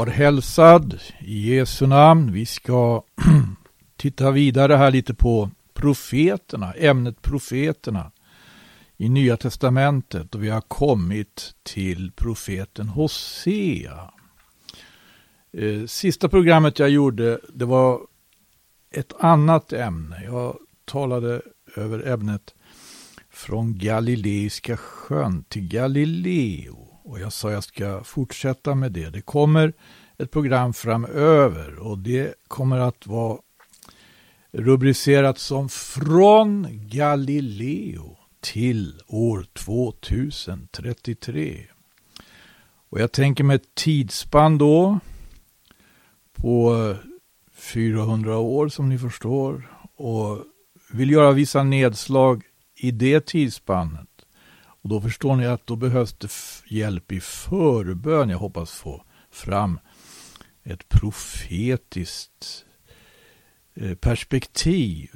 Var hälsad i Jesu namn. Vi ska titta vidare här lite på profeterna, ämnet profeterna i Nya Testamentet och vi har kommit till profeten Hosea. Eh, sista programmet jag gjorde, det var ett annat ämne. Jag talade över ämnet från Galileiska sjön till Galileo. Och jag sa att jag ska fortsätta med det. Det kommer ett program framöver och det kommer att vara rubricerat som Från Galileo till år 2033. Och jag tänker med ett tidsspann då på 400 år som ni förstår och vill göra vissa nedslag i det tidsspannet. Och då förstår ni att då behövs det hjälp i förbön. Jag hoppas få fram ett profetiskt eh, perspektiv.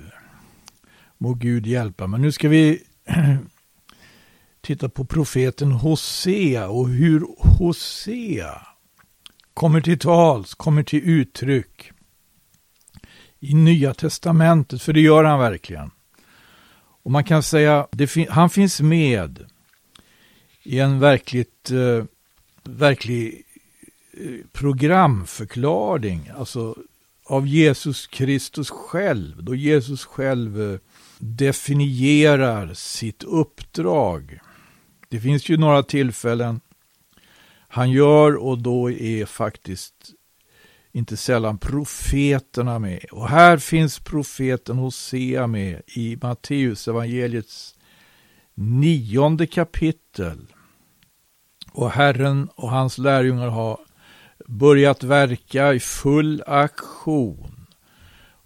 Må Gud hjälpa. Men nu ska vi titta på profeten Hosea och hur Hosea kommer till tals, kommer till uttryck i Nya Testamentet, för det gör han verkligen. Och man kan säga, fin han finns med i en verkligt, eh, verklig eh, programförklaring, alltså av Jesus Kristus själv, då Jesus själv eh, definierar sitt uppdrag. Det finns ju några tillfällen han gör och då är faktiskt inte sällan profeterna med. Och här finns profeten Hosea med i Matteus evangeliets nionde kapitel. Och Herren och hans lärjungar har börjat verka i full aktion.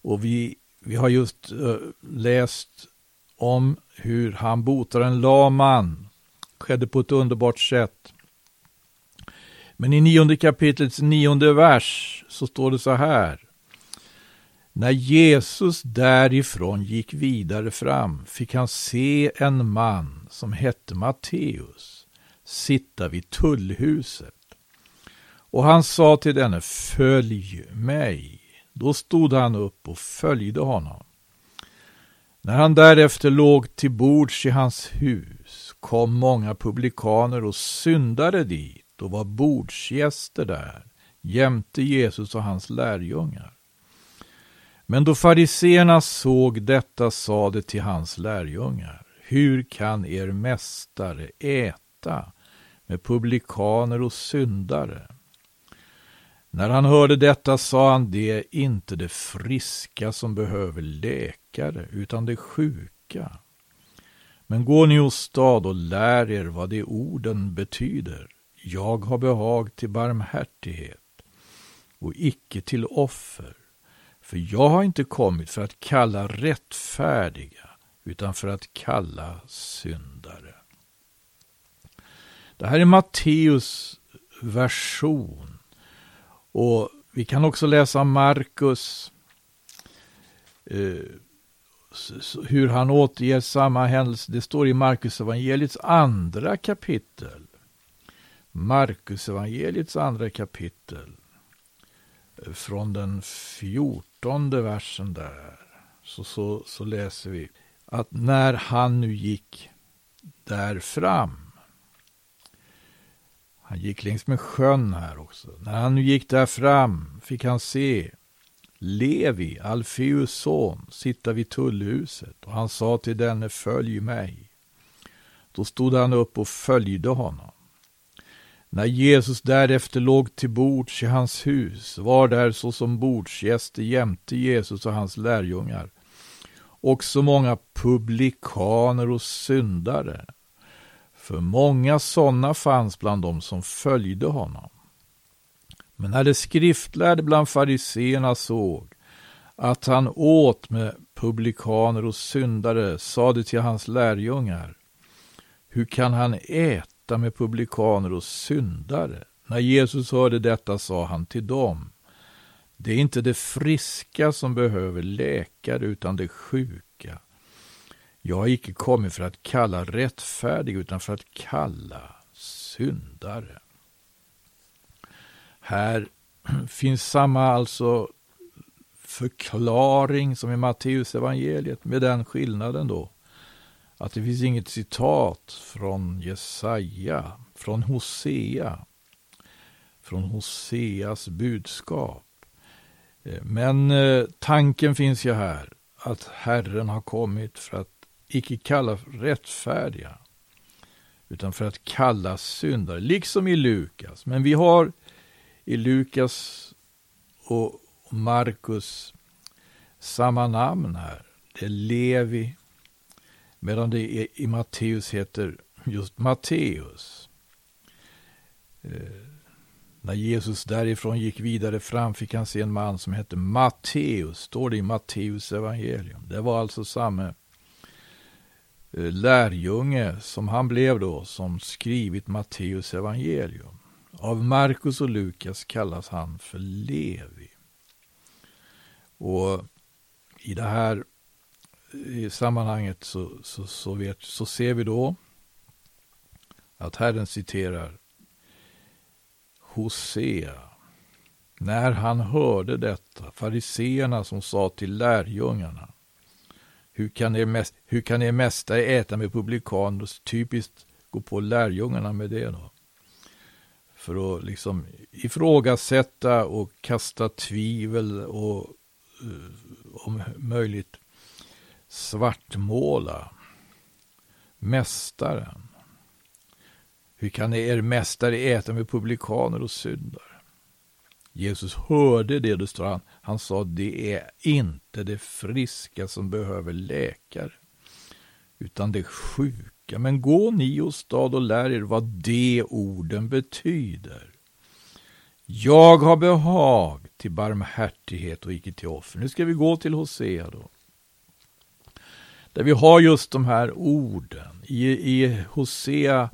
Och vi, vi har just uh, läst om hur han botar en laman. Skedde på ett underbart sätt. Men i nionde kapitlets nionde vers så står det så här. När Jesus därifrån gick vidare fram fick han se en man som hette Matteus sitta vid tullhuset. Och han sa till denne, följ mig. Då stod han upp och följde honom. När han därefter låg till bords i hans hus kom många publikaner och syndare dit och var bordsgäster där jämte Jesus och hans lärjungar. Men då fariseerna såg detta sade till hans lärjungar, hur kan er mästare äta med publikaner och syndare? När han hörde detta sa han, det är inte det friska som behöver läkare, utan det sjuka. Men gå ni åstad och lär er vad de orden betyder. Jag har behag till barmhärtighet och icke till offer. För jag har inte kommit för att kalla rättfärdiga, utan för att kalla syndare. Det här är Matteus version. Och vi kan också läsa Markus, eh, hur han återger samma händelse. Det står i Markus evangeliets andra kapitel. Markus evangeliets andra kapitel. Eh, från den fjortonde versen där. Så, så, så läser vi att när han nu gick där fram. Han gick längs med sjön här också. När han nu gick där fram fick han se Levi, Alfeus son, sitta vid tullhuset och han sa till denne följ mig. Då stod han upp och följde honom. När Jesus därefter låg till bords i hans hus var där såsom bordsgäster jämte Jesus och hans lärjungar också många publikaner och syndare. För många sådana fanns bland dem som följde honom. Men när det skriftlärde bland fariseerna såg att han åt med publikaner och syndare sade till hans lärjungar Hur kan han äta äta med publikaner och syndare. När Jesus hörde detta sa han till dem, det är inte det friska som behöver läkare utan det sjuka. Jag har icke kommit för att kalla rättfärdig utan för att kalla syndare. Här finns samma alltså förklaring som i Matteus evangeliet med den skillnaden då att det finns inget citat från Jesaja, från Hosea, från Hoseas budskap. Eh, men eh, tanken finns ju här att Herren har kommit för att icke kalla rättfärdiga utan för att kalla syndare, liksom i Lukas. Men vi har i Lukas och Markus samma namn här. Det är Levi, medan det i Matteus heter just Matteus. Eh, när Jesus därifrån gick vidare fram fick han se en man som hette Matteus, står det i Matteus evangelium. Det var alltså samma Eh, lärjunge som han blev då, som skrivit Matteus evangelium. Av Markus och Lukas kallas han för Levi. Och i det här i sammanhanget så, så, så, vet, så ser vi då att Herren citerar Hosea. När han hörde detta, fariseerna som sa till lärjungarna, hur kan er, mäst, hur kan er mästare äta med publikaner? Typiskt gå på lärjungarna med det då. För att liksom ifrågasätta och kasta tvivel och eh, om möjligt svartmåla mästaren. Hur kan er mästare äta med publikaner och syndare? Jesus hörde det, det står han. Han sa, det är inte det friska som behöver läkare, utan det sjuka. Men gå ni åstad och lär er vad de orden betyder. Jag har behag till barmhärtighet och icke till offer. Nu ska vi gå till Hosea då. Där vi har just de här orden. I, i Hosea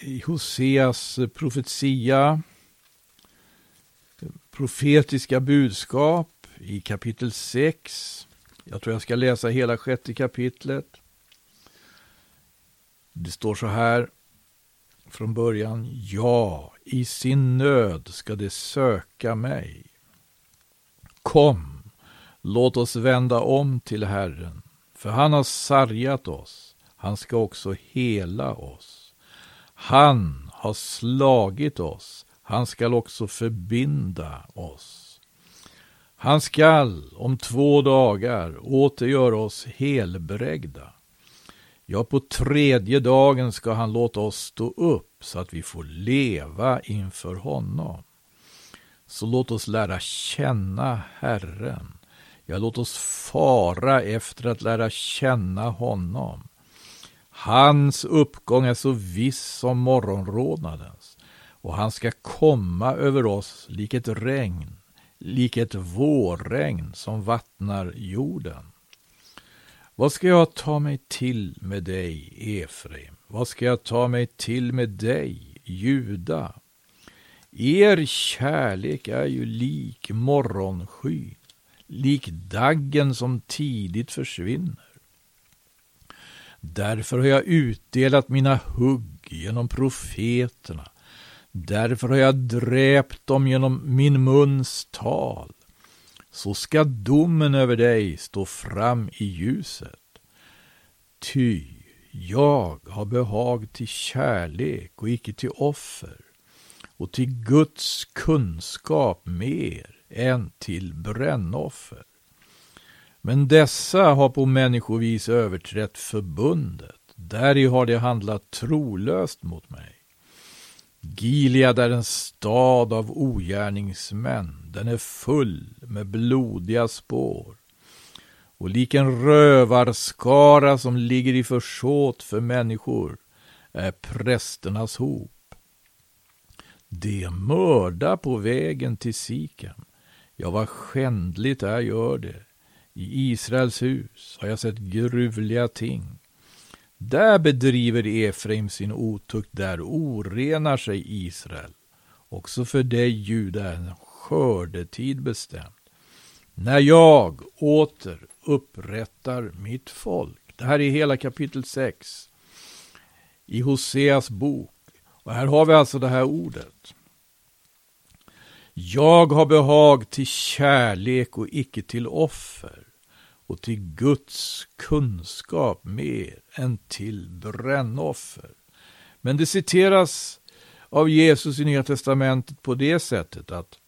i Hoseas profetia, profetiska budskap i kapitel 6. Jag tror jag ska läsa hela sjätte kapitlet. Det står så här från början. Ja, i sin nöd ska de söka mig. Kom, låt oss vända om till Herren, för han har sargat oss, han ska också hela oss. Han har slagit oss, han skall också förbinda oss. Han skall om två dagar åter göra oss helbrägda. Ja, på tredje dagen ska han låta oss stå upp så att vi får leva inför honom. Så låt oss lära känna Herren. Ja, låt oss fara efter att lära känna honom. Hans uppgång är så viss som morgonrådnadens och han ska komma över oss lik ett regn, lik ett vårregn som vattnar jorden. Vad ska jag ta mig till med dig, Efraim? Vad ska jag ta mig till med dig, Juda? Er kärlek är ju lik morgonskyn, lik daggen som tidigt försvinner. Därför har jag utdelat mina hugg genom profeterna. Därför har jag dräpt dem genom min muns tal. Så ska domen över dig stå fram i ljuset. Ty jag har behag till kärlek och icke till offer och till Guds kunskap mer än till brännoffer. Men dessa har på människovis överträtt förbundet. Däri har de handlat trolöst mot mig. Gilead är en stad av ogärningsmän. Den är full med blodiga spår. Och lik en rövarskara som ligger i försåt för människor är prästernas hop. De mörda på vägen till siken, Ja, vad skändligt är gör det. I Israels hus har jag sett gruvliga ting. Där bedriver Efraim sin otukt, där orenar sig Israel. Också för dig, Juda, är en skördetid bestämd. När jag åter upprättar mitt folk. Det här är hela kapitel 6 i Hoseas bok. Och här har vi alltså det här ordet. Jag har behag till kärlek och icke till offer och till Guds kunskap mer än till brännoffer. Men det citeras av Jesus i Nya Testamentet på det sättet att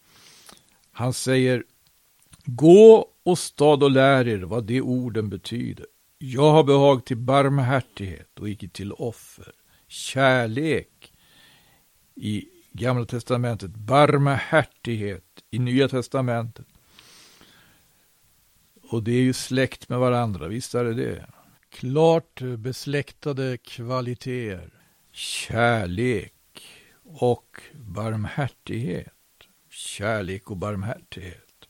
han säger Gå och stad och lär er vad de orden betyder. Jag har behag till barmhärtighet och icke till offer. Kärlek i Gamla Testamentet, barmhärtighet i Nya Testamentet. Och det är ju släkt med varandra, visst är det det. Klart besläktade kvaliteter. Kärlek och barmhärtighet. Kärlek och barmhärtighet.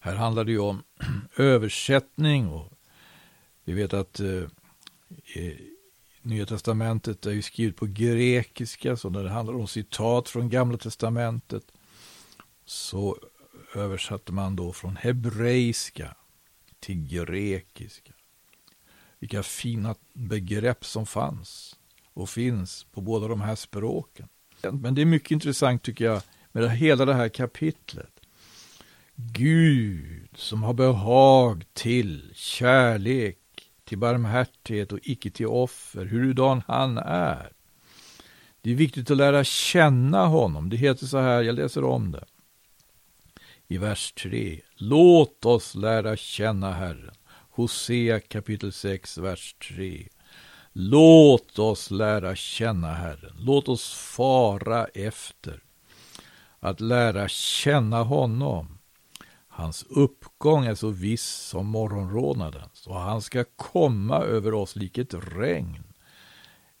Här handlar det ju om översättning och vi vet att eh, Nya Testamentet är ju skrivet på grekiska, så när det handlar om citat från Gamla Testamentet så översatte man då från hebreiska till grekiska. Vilka fina begrepp som fanns och finns på båda de här språken. Men det är mycket intressant tycker jag med hela det här kapitlet. Gud som har behag till kärlek, till barmhärtighet och icke till offer, hurudan han är. Det är viktigt att lära känna honom. Det heter så här, jag läser om det. I vers 3. Låt oss lära känna Herren. Hosea kapitel 6, vers 3. Låt oss lära känna Herren. Låt oss fara efter att lära känna honom. Hans uppgång är så viss som morgonrådnadens och han ska komma över oss lik ett regn.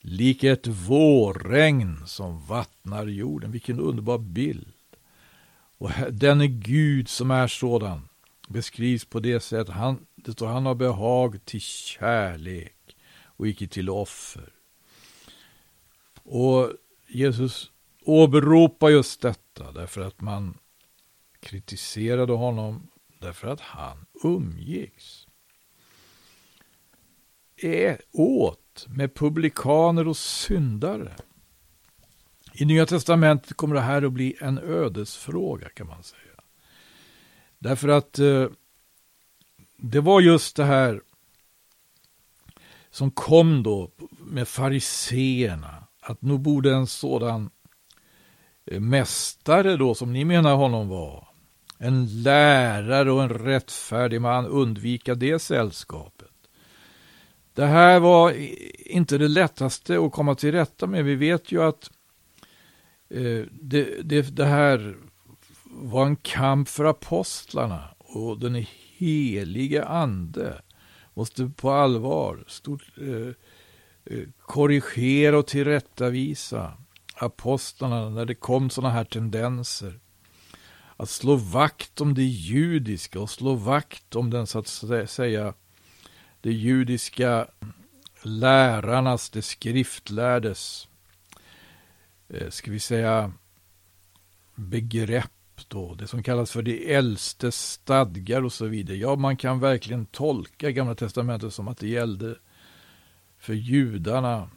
Lik ett vårregn som vattnar jorden. Vilken underbar bild. Och denne Gud som är sådan beskrivs på det sättet. Han, det står han har behag till kärlek och icke till offer. Och Jesus åberopar just detta därför att man kritiserade honom därför att han umgicks. Är åt med publikaner och syndare. I Nya Testamentet kommer det här att bli en ödesfråga kan man säga. Därför att eh, det var just det här som kom då med fariseerna. Att nog borde en sådan eh, mästare då, som ni menar honom var, en lärare och en rättfärdig man undvika det sällskapet. Det här var inte det lättaste att komma till rätta med. Vi vet ju att Eh, det, det, det, här var en kamp för apostlarna och den heliga ande måste på allvar stort, eh, eh, korrigera och tillrättavisa apostlarna när det kom sådana här tendenser. Att slå vakt om det judiska och slå vakt om den så att säga det judiska lärarnas, det skriftlärdes, eh, Eh, ska vi säga, begrepp då, det som kallas för de äldste stadgar och så vidare. Ja, man kan verkligen tolka Gamla Testamentet som att det gällde för judarna.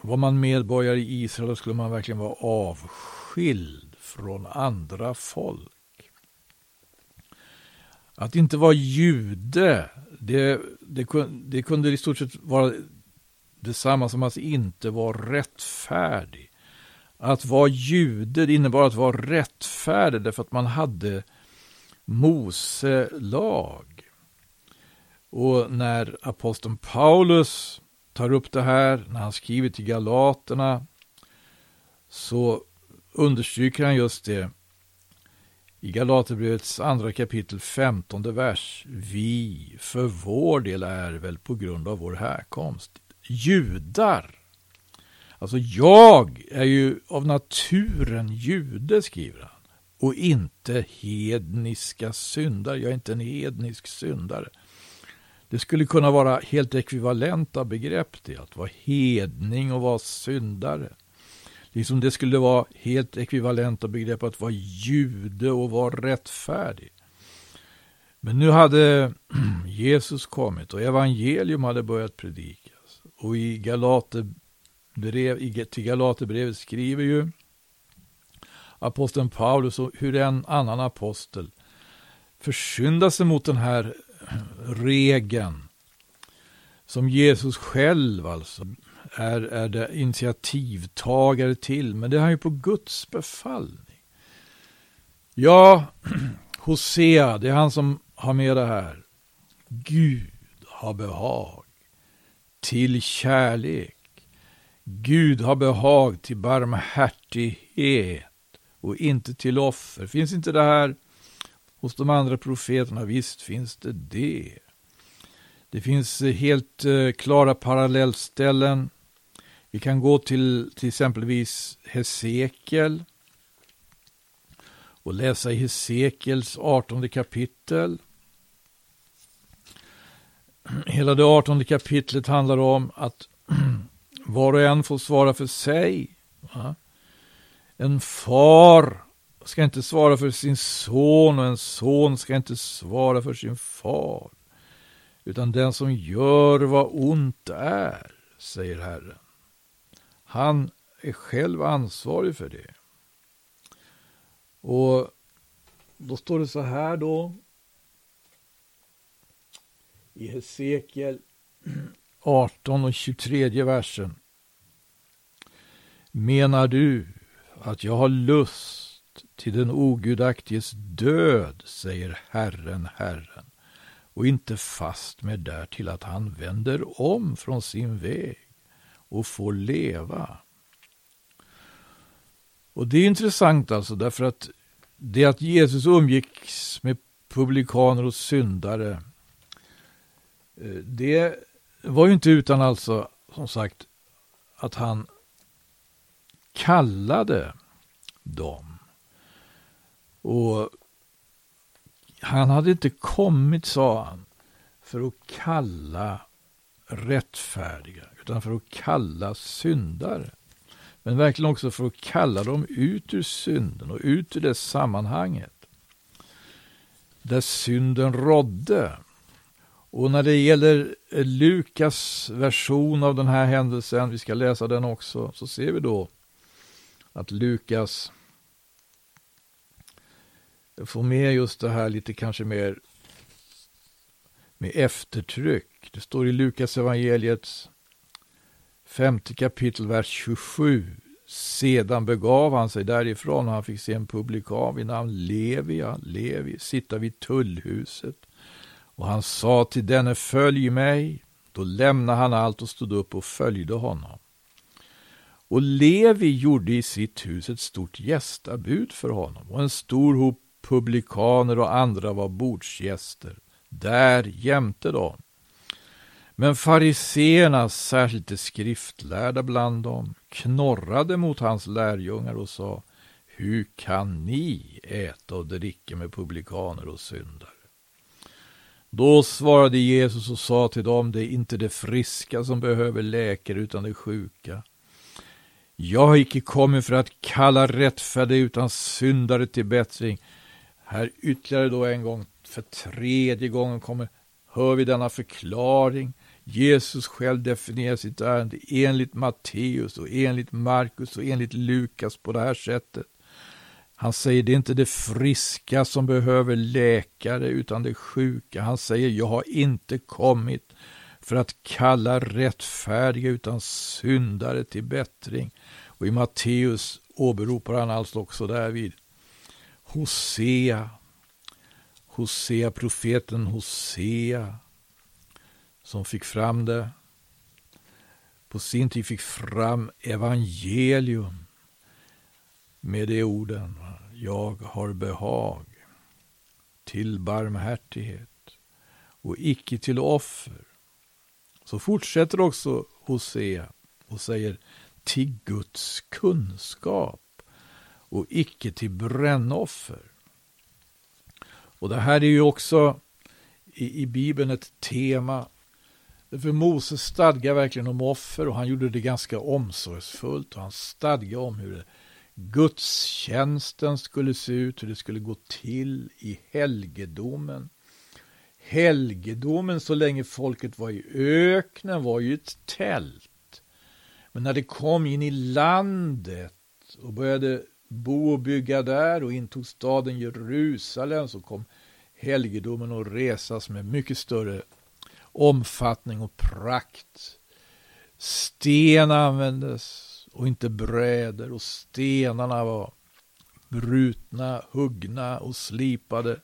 Var man medborgare i Israel skulle man verkligen vara avskild från andra folk. Att inte vara jude, det, det, det kunde i stort sett vara detsamma som att inte vara rättfärdig. Att vara jude det innebar att vara rättfärdig därför att man hade Mose lag. Och när aposteln Paulus tar upp det här, när han skriver till Galaterna, så understryker han just det i Galaterbrevets andra kapitel 15 vers. Vi för vår del är väl på grund av vår härkomst judar. Alltså jag är ju av naturen jude, skriver han. Och inte hedniska syndare. Jag är inte en hednisk syndare. Det skulle kunna vara helt ekvivalenta begrepp det, att vara hedning och vara syndare. Liksom det skulle vara helt ekvivalenta begrepp att vara jude och vara rättfärdig. Men nu hade Jesus kommit och evangelium hade börjat predikas. Och i i till Galaterbrevet skriver ju aposteln Paulus och hur en annan apostel försynda sig mot den här regeln som Jesus själv alltså är, är det initiativtagare till, men det är han ju på Guds befallning. Ja, Hosea, det är han som har med det här. Gud har behag till kärlek. Gud har behag till barmhärtighet och inte till offer. Finns inte det här hos de andra profeterna? Visst finns det det. Det finns eh, helt eh, klara parallellställen. Vi kan gå till till exempelvis Hesekiel och läsa i Hesekiels 18 kapitel. Hela det 18 kapitlet handlar om att var och en får svara för sig. En far ska inte svara för sin son och en son ska inte svara för sin far. Utan den som gör vad ont är, säger Herren. Han är själv ansvarig för det. Och då står det så här då. I Hesekiel 18 och 23 versen. Menar du att jag har lust till den ogudaktiges död, säger Herren, Herren, och inte fast med därtill att han vänder om från sin väg och får leva. Och det är intressant alltså därför att det att Jesus umgicks med publikaner och syndare eh, det var ju inte utan alltså som sagt att han kallade dem. Och han hade inte kommit, sa han, för att kalla rättfärdiga, utan för att kalla syndare. Men verkligen också för att kalla dem ut ur synden och ut ur det sammanhanget där synden rådde. Och när det gäller Lukas version av den här händelsen, vi ska läsa den också, så ser vi då att Lukas får med just det här lite kanske mer med eftertryck. Det står i Lukas evangeliets femte kapitel, vers 27. Sedan begav han sig därifrån och han fick se en publikan vid namn Levia, Levi, sitta vid tullhuset. Och han sa till denne, följ mig. Då lämnade han allt och stod upp och följde honom. Och Levi gjorde i sitt hus ett stort gästabud för honom och en stor hop publikaner och andra var bordsgäster. Där jämte dem. Men fariseerna, särskilt de skriftlärda bland dem, knorrade mot hans lärjungar och sa Hur kan ni äta och dricka med publikaner och syndare? Då svarade Jesus och sa till dem, det är inte de friska som behöver läkare utan de sjuka. Jag har icke kommit för att kalla rättfärdiga utan syndare till bättring. Här ytterligare då en gång, för tredje gången kommer, hör vi denna förklaring. Jesus själv definierar sitt ärende enligt Matteus och enligt Markus och enligt Lukas på det här sättet. Han säger det är inte det friska som behöver läkare utan det sjuka. Han säger jag har inte kommit för att kalla rättfärdiga utan syndare till bättring. Och i Matteus åberopar han alltså också därvid Hosea, Hosea, profeten Hosea, som fick fram det. På sin tid fick fram evangelium med de orden. Jag har behag till barmhärtighet och icke till offer. Så fortsätter också Hosea och säger till Guds kunskap och icke till brännoffer. Och det här är ju också i, i Bibeln ett tema. För Moses stadgar verkligen om offer och han gjorde det ganska omsorgsfullt och han stadgade om hur gudstjänsten skulle se ut, hur det skulle gå till i helgedomen. Helgedomen så länge folket var i öknen var ju ett tält. Men när det kom in i landet och började bo och bygga där och intog staden Jerusalem så kom helgedomen att resas med mycket större omfattning och prakt. Sten användes och inte bräder och stenarna var brutna, huggna och slipade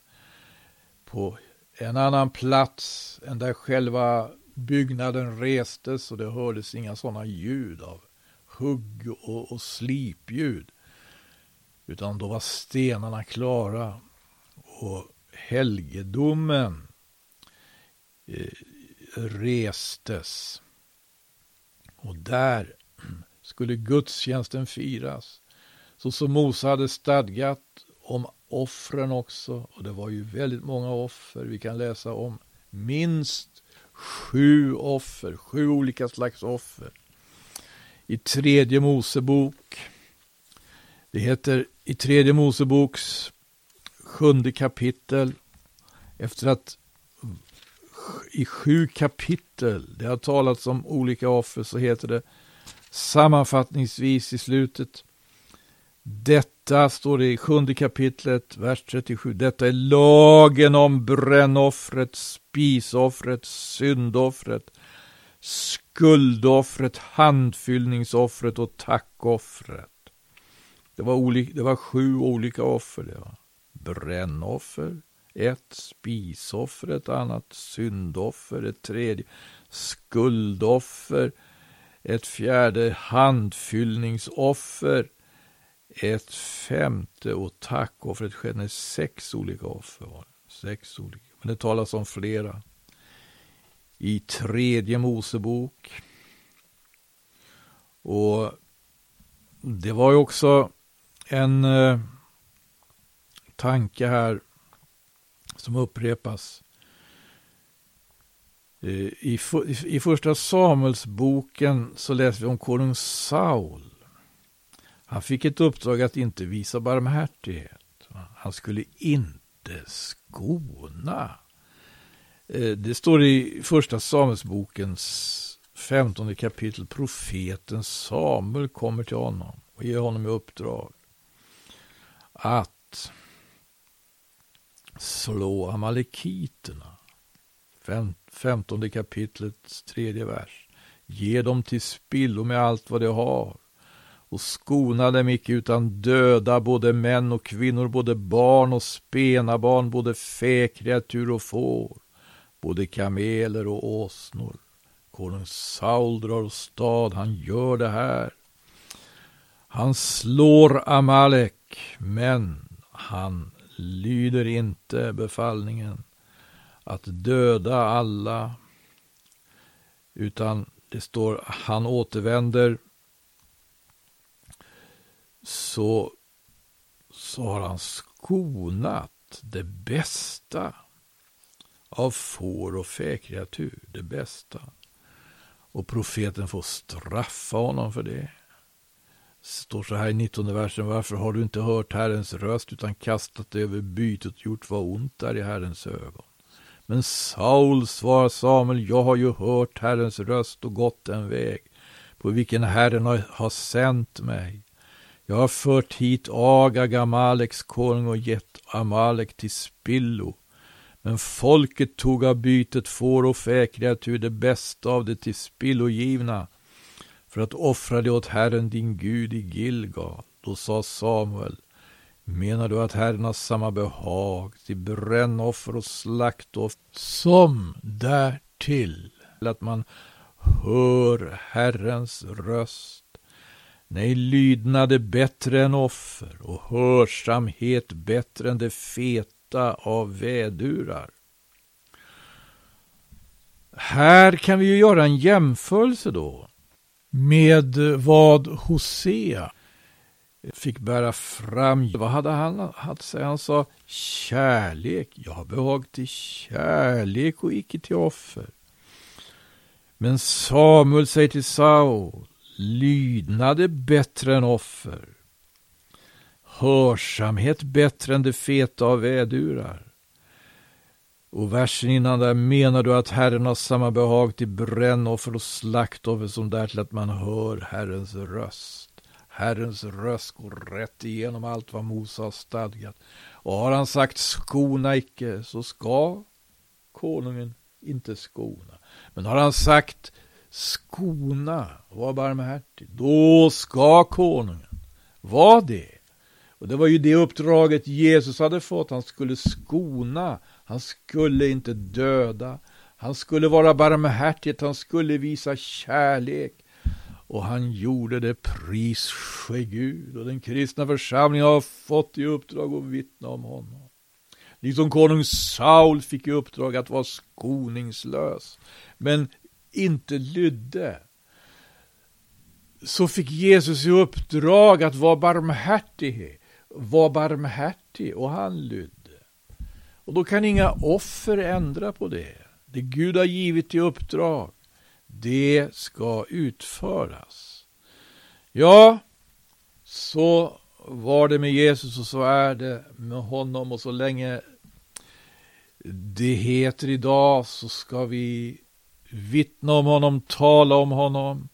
på en annan plats än där själva byggnaden restes och det hördes inga sådana ljud av hugg och, och slipljud. Utan då var stenarna klara och helgedomen eh, restes. Och där skulle gudstjänsten firas. Så som Mose hade stadgat om offren också. Och det var ju väldigt många offer. Vi kan läsa om minst sju offer, sju olika slags offer. I tredje Mosebok, det heter i tredje Moseboks sjunde kapitel, efter att i sju kapitel det har talats om olika offer så heter det sammanfattningsvis i slutet detta står det i sjunde kapitlet, vers 37. Detta är lagen om brännoffret, spisoffret, syndoffret, skuldoffret, handfyllningsoffret och tackoffret. Det var, olika, det var sju olika offer. Det var brännoffer, ett spisoffer, ett annat syndoffer, ett tredje skuldoffer, ett fjärde handfyllningsoffer, ett femte och tackoffret skedde sex olika offer. Var det. Sex olika. Men det talas om flera. I tredje Mosebok. Och det var ju också en eh, tanke här som upprepas. Eh, I, I första Samuelsboken så läser vi om konung Saul. Han fick ett uppdrag att inte visa barmhärtighet. Han skulle inte skona. Eh, det står i första Samuelsbokens femtonde kapitel. Profeten Samuel kommer till honom och ger honom i uppdrag att slå amalekiterna. Femtonde kapitlets tredje vers. Ge dem till spillo med allt vad de har och skonade dem icke utan döda både män och kvinnor, både barn och spenabarn, både fäkreatur och får, både kameler och åsnor. Konung Saul drar stad, han gör det här. Han slår Amalek, men han lyder inte befallningen att döda alla, utan det står han återvänder så, så har han skonat det bästa av får och fäkreatur, det bästa. Och profeten får straffa honom för det. står så här i 19 versen, varför har du inte hört Herrens röst utan kastat dig över bytet och gjort vad ont är i Herrens ögon? Men Saul svarar Samuel, jag har ju hört Herrens röst och gått en väg på vilken Herren har sänt mig. Jag har fört hit Agag, Amaleks konung och gett Amalek till spillo. Men folket tog av bytet får och fäkreatur det bästa av det till spillogivna för att offra det åt Herren din Gud i Gilgal. Då sa Samuel, menar du att Herren har samma behag till brännoffer och slaktoffer som därtill att man hör Herrens röst Nej, lydnad är bättre än offer och hörsamhet bättre än det feta av vädurar. Här kan vi ju göra en jämförelse då med vad Hosea fick bära fram. Vad hade han att säga? Han sa kärlek. Jag har behag till kärlek och icke till offer. Men Samuel säger till Saul Lydnad är bättre än offer. Hörsamhet bättre än det feta av vädurar. Och versen innan där menar du att Herren har samma behag till brännoffer och slaktoffer som därtill att man hör Herrens röst. Herrens röst går rätt igenom allt vad Mose har stadgat. Och har han sagt skona icke, så ska konungen inte skona. Men har han sagt skona, och vara barmhärtig, då ska konungen vara det. Och det var ju det uppdraget Jesus hade fått. Han skulle skona, han skulle inte döda. Han skulle vara barmhärtig, han skulle visa kärlek. Och han gjorde det, pris ske Gud. Och den kristna församlingen har fått i uppdrag att vittna om honom. Liksom konung Saul fick i uppdrag att vara skoningslös, men inte lydde. Så fick Jesus i uppdrag att vara barmhärtig, var barmhärtig och han lydde. Och då kan inga offer ändra på det. Det Gud har givit i uppdrag, det ska utföras. Ja, så var det med Jesus och så är det med honom och så länge det heter idag så ska vi vittna om honom, tala om honom,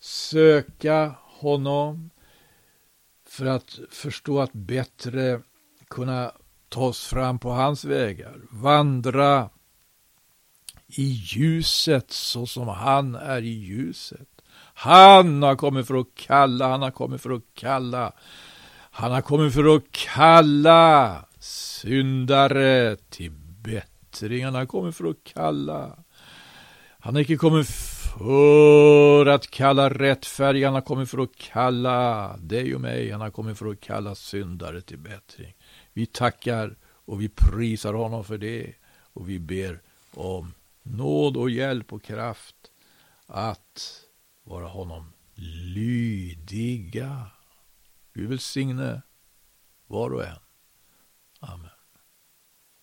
söka honom för att förstå att bättre kunna ta oss fram på hans vägar, vandra i ljuset så som han är i ljuset. Han har kommit för att kalla, han har kommit för att kalla. Han har kommit för att kalla syndare till bättring. Han har kommit för att kalla. Han har icke kommit för att kalla rättfärdig. Han har kommit för att kalla dig och mig. Han har kommit för att kalla syndare till bättring. Vi tackar och vi prisar honom för det. Och vi ber om nåd och hjälp och kraft att vara honom lydiga. Gud välsigne var och en. Amen.